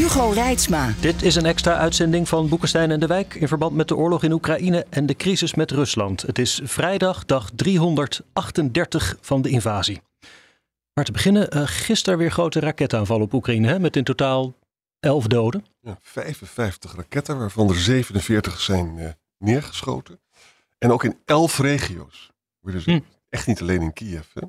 Hugo Reitsma. Dit is een extra uitzending van Boekenstein en de Wijk in verband met de oorlog in Oekraïne en de crisis met Rusland. Het is vrijdag, dag 338 van de invasie. Maar te beginnen, uh, gisteren weer grote raketaanvallen op Oekraïne, hè, met in totaal 11 doden. Ja, 55 raketten, waarvan er 47 zijn uh, neergeschoten. En ook in 11 regio's. Dus hm. Echt niet alleen in Kiev. Hè.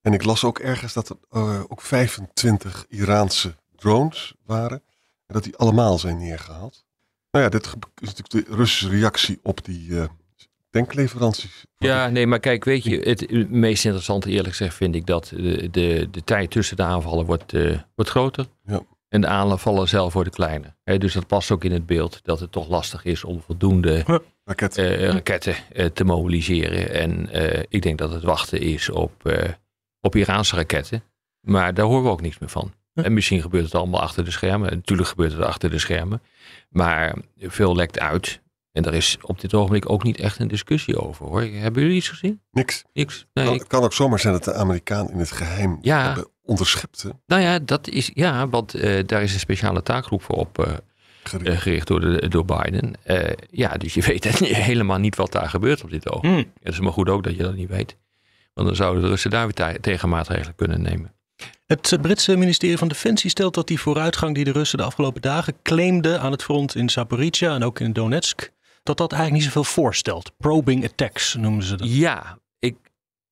En ik las ook ergens dat er uh, ook 25 Iraanse drones waren. En dat die allemaal zijn neergehaald. Nou ja, dit is natuurlijk de Russische reactie op die uh, tankleveranties. Ja, nee, maar kijk, weet je, het meest interessante eerlijk gezegd vind ik dat de, de, de tijd tussen de aanvallen wordt, uh, wordt groter. Ja. En de aanvallen zelf worden kleiner. He, dus dat past ook in het beeld dat het toch lastig is om voldoende raketten, uh, raketten te mobiliseren. En ik denk dat het wachten is op, op Iraanse raketten. Maar daar horen we ook niks meer van. En misschien gebeurt het allemaal achter de schermen. Natuurlijk gebeurt het achter de schermen. Maar veel lekt uit. En daar is op dit ogenblik ook niet echt een discussie over hoor. Hebben jullie iets gezien? Niks. Niks. Nee, het kan ook zomaar zijn dat de Amerikaan in het geheim ja, hebben onderschept. Nou ja, dat is, ja want uh, daar is een speciale taakgroep voor op uh, gericht. Uh, gericht, door, de, door Biden. ja, dus je weet helemaal niet wat daar gebeurt op dit ogenblik. Hmm. Het is maar goed ook dat je dat niet weet. Want dan zouden de Russen daar weer tegenmaatregelen kunnen nemen. Het Britse ministerie van Defensie stelt dat die vooruitgang die de Russen de afgelopen dagen claimden aan het front in Zaporizhia en ook in Donetsk, dat dat eigenlijk niet zoveel voorstelt. Probing attacks noemen ze dat. Ja, ik,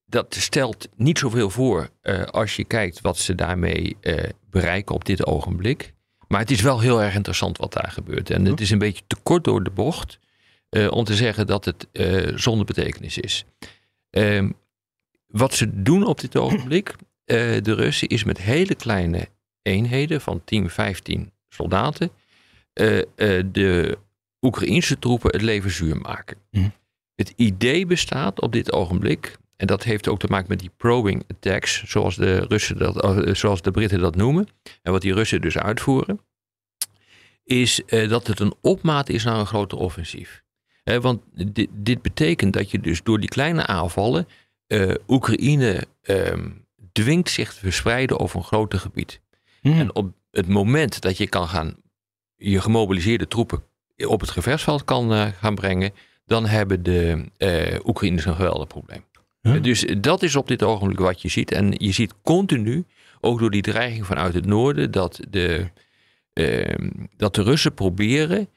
dat stelt niet zoveel voor uh, als je kijkt wat ze daarmee uh, bereiken op dit ogenblik. Maar het is wel heel erg interessant wat daar gebeurt. En het is een beetje te kort door de bocht uh, om te zeggen dat het zonder betekenis is. Ehm, wat ze doen op dit ogenblik, uh, de Russen is met hele kleine eenheden van 10, 15 soldaten uh, uh, de Oekraïnse troepen het leven zuur maken. Mhm. Het idee bestaat op dit ogenblik, en dat heeft ook te maken met die probing attacks, zoals de, Russen dat, zoals de Britten dat noemen, en wat die Russen dus uitvoeren, is dat het een opmaat is naar een groter offensief. want dit, dit, betekent dat je dus door die kleine aanvallen Oekraïne um, dwingt zich te verspreiden over een groter gebied. Hmm. En op het moment dat je kan gaan, je gemobiliseerde troepen op het gevechtsveld kan uh, gaan brengen, dan hebben de uh, Oekraïners een geweldig probleem. Dus dat is op dit ogenblik wat je ziet. En je ziet continu, ook door die dreiging vanuit het noorden, dat de, uh, dat de Russen proberen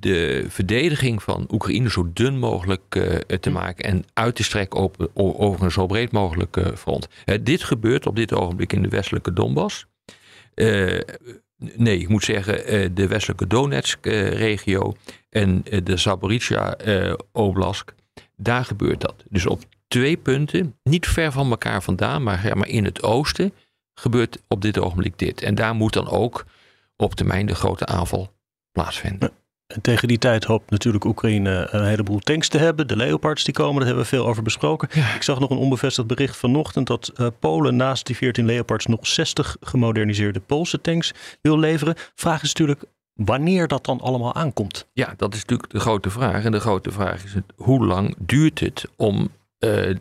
de verdediging van Oekraïne zo dun mogelijk uh, te hm. maken en uit te strekken op, over een zo breed mogelijk front. dit gebeurt op dit ogenblik in de westelijke Donbass. nee, ik moet zeggen de westelijke Donetsk-regio en de Zaporizhia Oblast. Daar gebeurt dat. Dus op twee punten, niet ver van elkaar vandaan, maar, maar in het oosten, gebeurt op dit ogenblik dit. En daar moet dan ook op termijn de grote aanval plaatsvinden. En tegen die tijd hoopt natuurlijk Oekraïne een heleboel tanks te hebben. De Leopards die komen, daar hebben we veel over besproken. Ik zag nog een onbevestigd bericht vanochtend dat uh, Polen naast die 14 Leopards nog 60 gemoderniseerde Poolse tanks wil leveren. Vraag is natuurlijk wanneer dat dan allemaal aankomt. Ja, dat is natuurlijk de grote vraag. En de grote vraag is het, hoe lang duurt het om uh,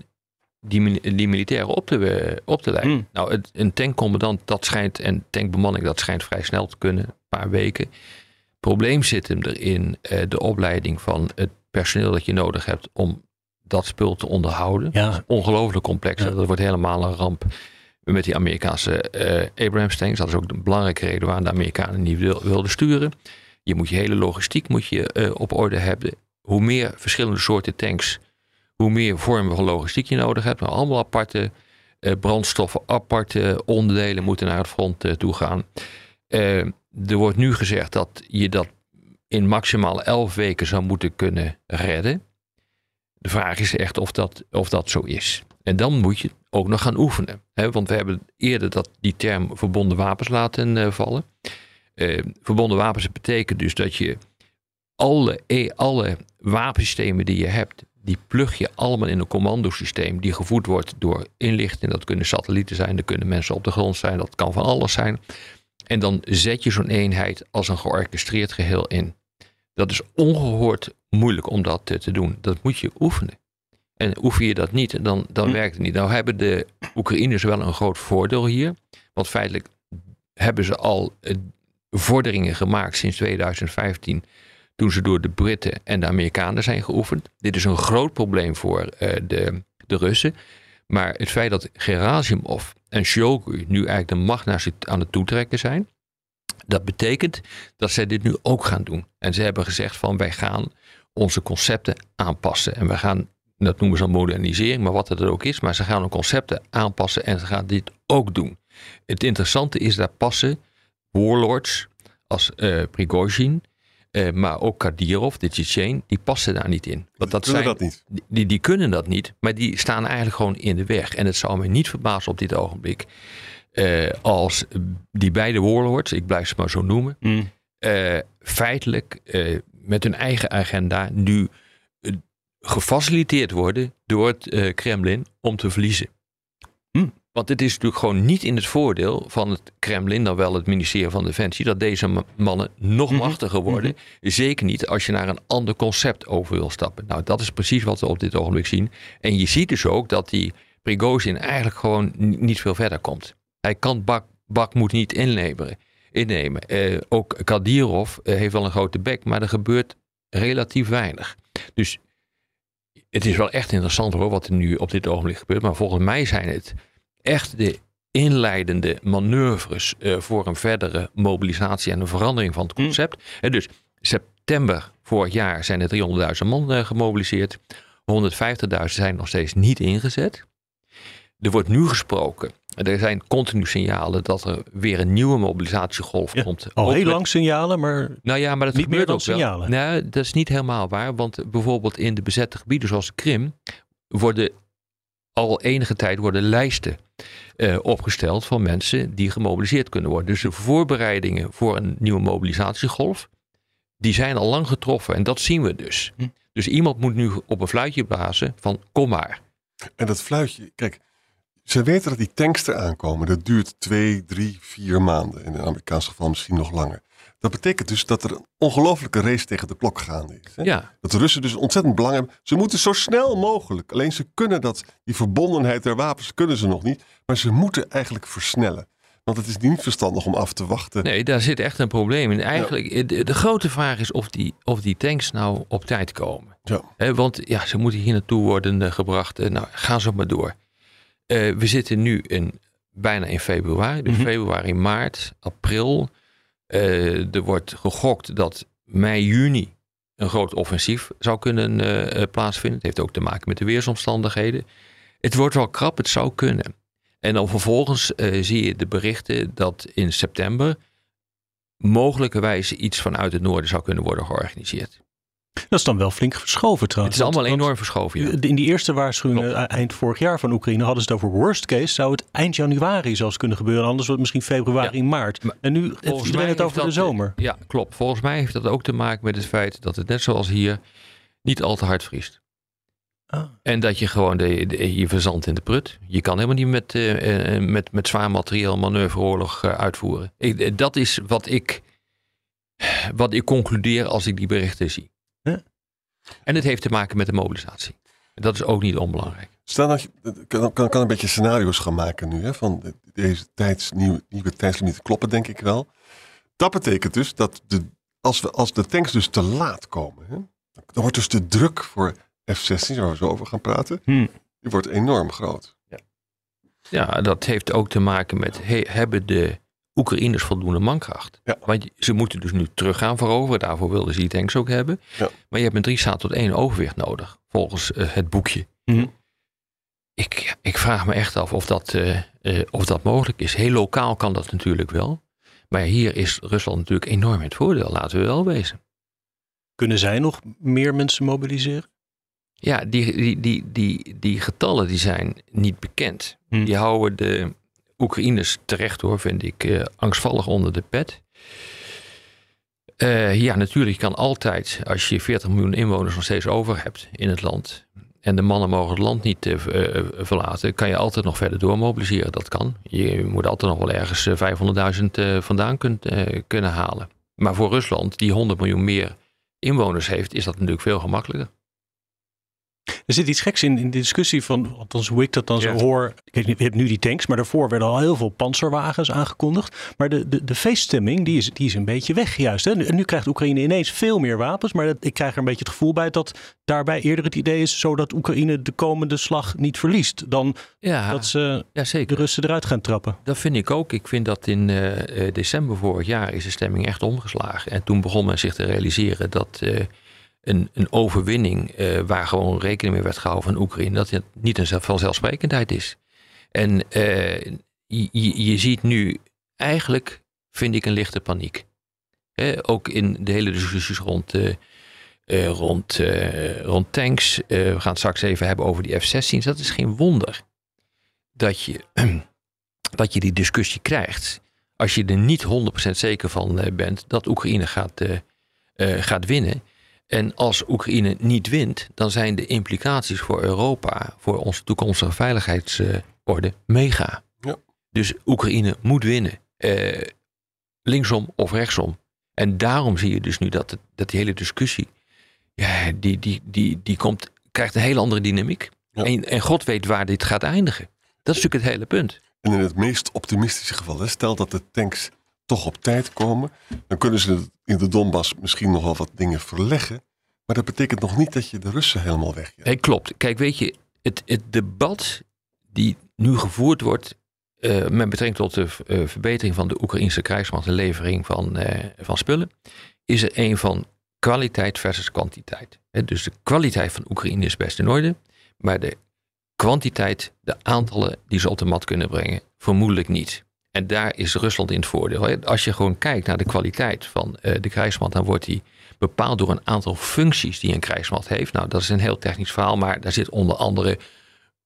die, die militairen op te, op te leiden? Hmm. Nou, het, een tankcommandant dat schijnt, en tankbemanning dat schijnt vrij snel te kunnen, een paar weken probleem zit hem erin uh, de opleiding van het personeel dat je nodig hebt om dat spul te onderhouden. Ja. ongelooflijk complex. Dat wordt helemaal een ramp met die Amerikaanse uh, Abrams tanks. Dat is ook een belangrijke reden waarom de Amerikanen niet wil, wilden sturen. Je moet je hele logistiek moet je, uh, op orde hebben. Hoe meer verschillende soorten tanks, hoe meer vormen van logistiek je nodig hebt. Maar allemaal aparte brandstoffen, aparte onderdelen moeten naar het front toe gaan er wordt nu gezegd dat je dat in maximaal elf weken zou moeten kunnen redden. De vraag is echt of dat, of dat zo is. En dan moet je ook nog gaan oefenen. Hè? Want we hebben eerder dat, die term verbonden wapens laten uh, vallen. Uh, verbonden wapens betekent dus dat je alle, e, alle wapensystemen die je hebt, die plug je allemaal in een commandosysteem die gevoed wordt door inlichting. Dat kunnen satellieten zijn, dat kunnen mensen op de grond zijn, dat kan van alles zijn. En dan zet je zo'n eenheid als een georchestreerd geheel in. Dat is ongehoord moeilijk om dat te doen. Dat moet je oefenen. En oefen je dat niet, dan, dan hm. werkt het niet. Nou hebben de Oekraïners wel een groot voordeel hier. Want feitelijk hebben ze al eh, vorderingen gemaakt sinds 2015 toen ze door de Britten en de Amerikanen zijn geoefend. Dit is een groot probleem voor uh, de, de Russen. Maar het feit dat Gerasimov en Shoigu nu eigenlijk de macht naar zich aan het toetrekken zijn, dat betekent dat zij dit nu ook gaan doen. En ze hebben gezegd van wij gaan onze concepten aanpassen. En we gaan, dat noemen ze dan modernisering, maar wat het ook is, maar ze gaan hun concepten aanpassen en ze gaan dit ook doen. Het interessante is, daar passen warlords als uh, uh, maar ook Kadirov, de Tsjetsjen, die passen daar niet in. Want dat kunnen zijn, dat niet. Die, die kunnen dat niet, maar die staan eigenlijk gewoon in de weg. En het zou me niet verbazen op dit ogenblik uh, als die beide warlords, ik blijf ze maar zo noemen, mm. uh, feitelijk met hun eigen agenda nu gefaciliteerd worden door het Kremlin om te verliezen. Mm. Want het is natuurlijk gewoon niet in het voordeel van het Kremlin, dan wel het ministerie van Defensie, dat deze mannen nog mhm. machtiger worden. Mhm. Zeker niet als je naar een ander concept over wil stappen. Nou, dat is precies wat we op dit ogenblik zien. En je ziet dus ook dat die Prigozhin eigenlijk gewoon niet veel verder komt. Hij kan Bak, Bakmoed niet innemen. innemen. Eh, ook Kadirov eh, heeft wel een grote bek, maar er gebeurt relatief weinig. Dus het is wel echt interessant hoor, wat er nu op dit ogenblik gebeurt. Maar volgens mij zijn het echt de inleidende manoeuvres uh, voor een verdere mobilisatie en een verandering van het mm. concept. En dus september vorig jaar zijn er 300.000 man uh, gemobiliseerd. 150.000 zijn nog steeds niet ingezet. Er wordt nu gesproken. Er zijn continu signalen dat er weer een nieuwe mobilisatiegolf komt. Al heel lang signalen, maar, nou ja, maar dat niet meer dan ook signalen. Wel. Nou, dat is niet helemaal waar. Want bijvoorbeeld in de bezette gebieden zoals Krim worden al enige tijd worden lijsten uh, opgesteld van mensen die gemobiliseerd kunnen worden. Dus de voorbereidingen voor een nieuwe mobilisatiegolf, die zijn al lang getroffen. En dat zien we dus. Hm. Dus iemand moet nu op een fluitje blazen van kom maar. En dat fluitje, kijk, ze weten dat die tanks er aankomen. Dat duurt twee, drie, vier maanden. In het Amerikaanse geval misschien nog langer. Dat betekent dus dat er een ongelofelijke race tegen de klok gaande is. Hè? Ja. Dat de Russen dus ontzettend belang hebben. Ze moeten zo snel mogelijk. Alleen ze kunnen dat, die verbondenheid der wapens kunnen ze nog niet. Maar ze moeten eigenlijk versnellen. Want het is niet verstandig om af te wachten. Nee, daar zit echt een probleem in. Eigenlijk, de, de, grote vraag is of die, of die tanks nou op tijd komen. Ja. want ja, ze moeten hier naartoe worden uh, gebracht. Uh, nou, ga zo maar door. Uh, we zitten nu in, bijna in februari. Dus mm -hmm. februari, maart, april. Uh, er wordt gegokt dat mei, juni een groot offensief zou kunnen uh, plaatsvinden. Het heeft ook te maken met de weersomstandigheden. Het wordt wel krap, het zou kunnen. En dan vervolgens zie je de berichten dat in september mogelijkerwijs iets vanuit het noorden zou kunnen worden georganiseerd. Dat is dan wel flink verschoven trouwens. Het is allemaal enorm verschoven. Ja. In die eerste waarschuwingen eh, eind vorig jaar van Oekraïne hadden ze het over worst case. Zou het eind januari zelfs kunnen gebeuren. Anders wordt het misschien februari, maart. en nu heeft iedereen het over de zomer. Ja, klopt. Volgens mij heeft dat ook te maken met het feit dat het net zoals hier niet al te hard vriest. Ah. En dat je gewoon de, je verzandt in de prut. Je kan helemaal niet met, uh, met, met zwaar materieel manoeuvreoorlog uh, uitvoeren. Ik, dat is wat ik, wat ik concludeer als ik die berichten zie. En het heeft te maken met de mobilisatie. Dat is ook niet onbelangrijk. Stel dat je kan, kan, kan een beetje scenario's gaan maken nu. Hè, van deze tijds, nieuwe, nieuwe tijdslimieten kloppen denk ik wel. Dat betekent dus dat de, als, we, als de tanks dus te laat komen. Hè, dan wordt dus de druk voor F-16, waar we zo over gaan praten. Hmm. Die wordt enorm groot. Ja. ja, dat heeft ook te maken met hebben de Oekraïners voldoende mankracht. Ja. Want ze moeten dus nu terug gaan veroveren. Daarvoor wilden ze die tanks ook hebben. Ja. Maar je hebt een 3 staat tot 1 overwicht nodig. Volgens uh, het boekje. Mm. Ik, ik vraag me echt af of dat, uh, uh, of dat mogelijk is. Heel lokaal kan dat natuurlijk wel. Maar hier is Rusland natuurlijk enorm het voordeel. Laten we wel wezen. Kunnen zij nog meer mensen mobiliseren? Ja, die, die, die, die, die getallen die zijn niet bekend. Hm. Die houden de Oekraïners terecht hoor, vind ik, eh, angstvallig onder de pet. Eh, ja, natuurlijk kan altijd, als je 40 miljoen inwoners nog steeds over hebt in het land. En de mannen mogen het land niet eh, verlaten. Kan je altijd nog verder doormobiliseren. Dat kan. Je moet altijd nog wel ergens eh, 500.000 eh, vandaan kunt, kunnen halen. Maar voor Rusland, die 100 miljoen meer inwoners heeft, is dat natuurlijk veel gemakkelijker. Er zit iets geks in, in de discussie van, althans hoe ik dat dan Ja. zo hoor. Kijk, je hebt nu die tanks, maar daarvoor werden al heel veel panzerwagens aangekondigd. Maar de, de, de feeststemming, die is, die is een beetje weg juist. Hè? En nu krijgt Oekraïne ineens veel meer wapens. Maar dat, ik krijg er een beetje het gevoel bij dat daarbij eerder het idee is... zodat Oekraïne de komende slag niet verliest. Dan Ja, dat ze ja de. Russen eruit gaan trappen. Dat vind ik ook. Ik vind dat in eh, eh, december vorig jaar is de stemming echt omgeslagen. En toen begon men zich te realiseren dat eh, een, een overwinning eh, waar gewoon rekening mee werd gehouden van Oekraïne, dat het niet een vanzelfsprekendheid is. En eh, je, ziet nu eigenlijk, vind ik, een lichte paniek. Ook in de hele discussies rond, eh, rond, rond tanks. We gaan het straks even hebben over die F-16's. Dat is geen wonder dat je dat je die discussie krijgt. Als je er niet 100% zeker van bent dat Oekraïne gaat, gaat winnen. En als Oekraïne niet wint, dan zijn de implicaties voor Europa, voor onze toekomstige veiligheidsorde, mega. Ja. Dus Oekraïne moet winnen. eh, linksom of rechtsom. En daarom zie je dus nu dat, het- dat die hele discussie, ja, die, die, die, die komt, krijgt een hele andere dynamiek. Ja. En, en God weet waar dit gaat eindigen. Dat is natuurlijk het hele punt. En in het meest optimistische geval, hè, stel dat de tanks toch op tijd komen, dan kunnen ze in de Donbass misschien nog wel wat dingen verleggen. Maar dat betekent nog niet dat je de Russen helemaal wegjaagt. Nee, klopt. Kijk, weet je, het, het debat die nu gevoerd wordt eh, met betrekking tot de eh, verbetering van de Oekraïnse krijgsmacht en levering van, eh, van spullen, is er een van kwaliteit versus kwantiteit. Dus de kwaliteit van Oekraïne is best in orde, maar de kwantiteit, de aantallen die ze op de mat kunnen brengen, vermoedelijk niet. En daar is Rusland in het voordeel. Als je gewoon kijkt naar de kwaliteit van eh, de krijgsmacht, dan wordt die bepaald door een aantal functies die een krijgsmacht heeft. Nou, dat is een heel technisch verhaal, maar daar zit onder andere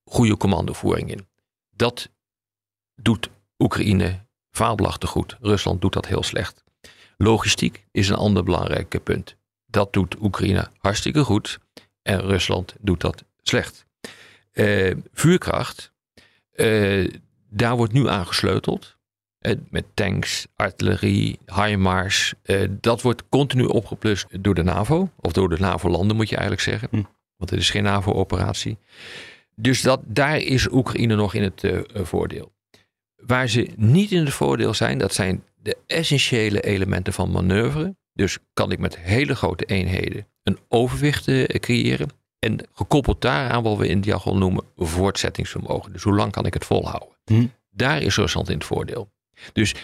goede commandovoering in. Dat doet Oekraïne fabelachtig goed. Rusland doet dat heel slecht. Logistiek is een ander belangrijk punt. Dat doet Oekraïne hartstikke goed en Rusland doet dat slecht. Eh, vuurkracht, eh, daar wordt nu aan gesleuteld. Eh, met tanks, artillerie, HIMARS. Eh, dat wordt continu opgeplust door de NAVO. Of door de NAVO-landen moet je eigenlijk zeggen. Hm. Want het is geen NAVO-operatie. Dus dat, daar is Oekraïne nog in het eh, voordeel. Waar ze niet in het voordeel zijn, dat zijn de essentiële elementen van manoeuvre. Dus kan ik met hele grote eenheden een overwicht creëren. En gekoppeld daaraan wat we in jargon noemen voortzettingsvermogen. Dus hoe lang kan ik het volhouden? Hm. Daar is Rusland in het voordeel. Dus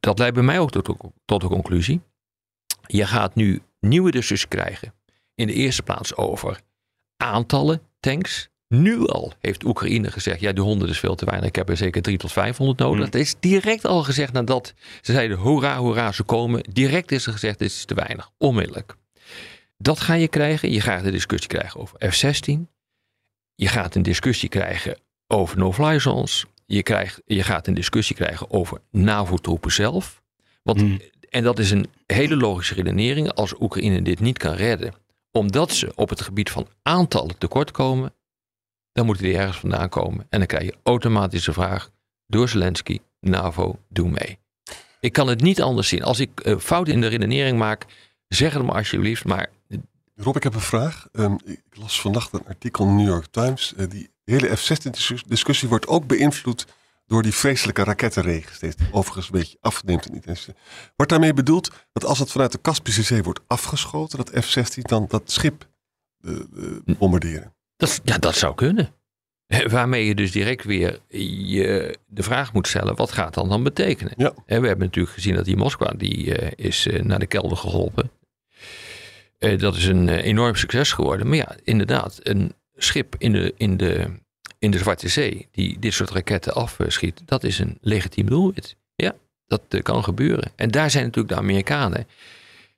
dat leidt bij mij ook tot, tot de conclusie. Je gaat nu nieuwe discussies krijgen. In de eerste plaats over aantallen tanks. Nu al heeft Oekraïne gezegd, ja, die 100 is veel te weinig. Ik heb er zeker 3 tot 500 nodig. Hmm. Dat is direct al gezegd nadat ze zeiden, hoera, hoera, ze komen. Direct is er gezegd, dit is te weinig. Onmiddellijk. Dat ga je krijgen. Je gaat een discussie krijgen over F-16. Je gaat een discussie krijgen over no-fly zones. Je, krijgt, je gaat een discussie krijgen over NAVO-troepen zelf. Want, Hmm. En dat is een hele logische redenering. Als Oekraïne dit niet kan redden, omdat ze op het gebied van aantallen tekort komen, dan moeten die ergens vandaan komen. En dan krijg je automatisch de vraag door Zelensky, NAVO, doe mee. Ik kan het niet anders zien. Als ik uh, fout in de redenering maak, zeg het me alsjeblieft. Maar Rob, ik heb een vraag. Um, ik las vannacht een artikel in de New York Times. Uh, die hele F-16-discussie wordt ook beïnvloed door die vreselijke rakettenregen. Steeds, die overigens een beetje afneemt. En niet. Wordt daarmee bedoeld dat als het vanuit de Kaspische Zee wordt afgeschoten, dat F-16 dan dat schip uh, bombarderen? Dat, ja, dat zou kunnen. Waarmee je dus direct weer je de vraag moet stellen, wat gaat dat dan betekenen? Ja. We hebben natuurlijk gezien dat die Moskwa, die uh, is naar de kelder geholpen. Dat is een enorm succes geworden. Maar ja, inderdaad, een schip in de, in de, in de Zwarte Zee die dit soort raketten afschiet, dat is een legitiem doelwit. Ja, dat kan gebeuren. En daar zijn natuurlijk de Amerikanen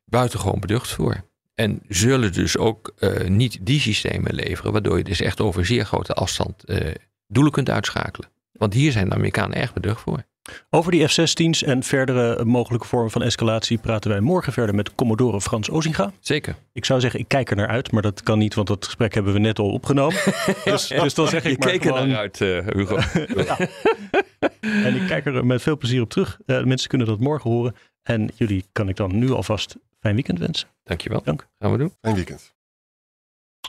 buitengewoon beducht voor. En zullen dus ook uh, niet die systemen leveren, waardoor je dus echt over zeer grote afstand uh, doelen kunt uitschakelen. Want hier zijn de Amerikanen erg beducht voor. Over die F-16's en verdere mogelijke vormen van escalatie praten wij morgen verder met Commodore Frans Ozinga. Zeker. Ik zou zeggen, ik kijk er naar uit, maar dat kan niet, want dat gesprek hebben we net al opgenomen. dus, dus dan zeg ik Je maar keek gewoon... er naar uit, uh, Hugo. ja. En ik kijk er met veel plezier op terug. Uh, mensen kunnen dat morgen horen. En jullie kan ik dan nu alvast fijn weekend wensen. Dankjewel. Dank. Gaan we doen. Fijn weekend.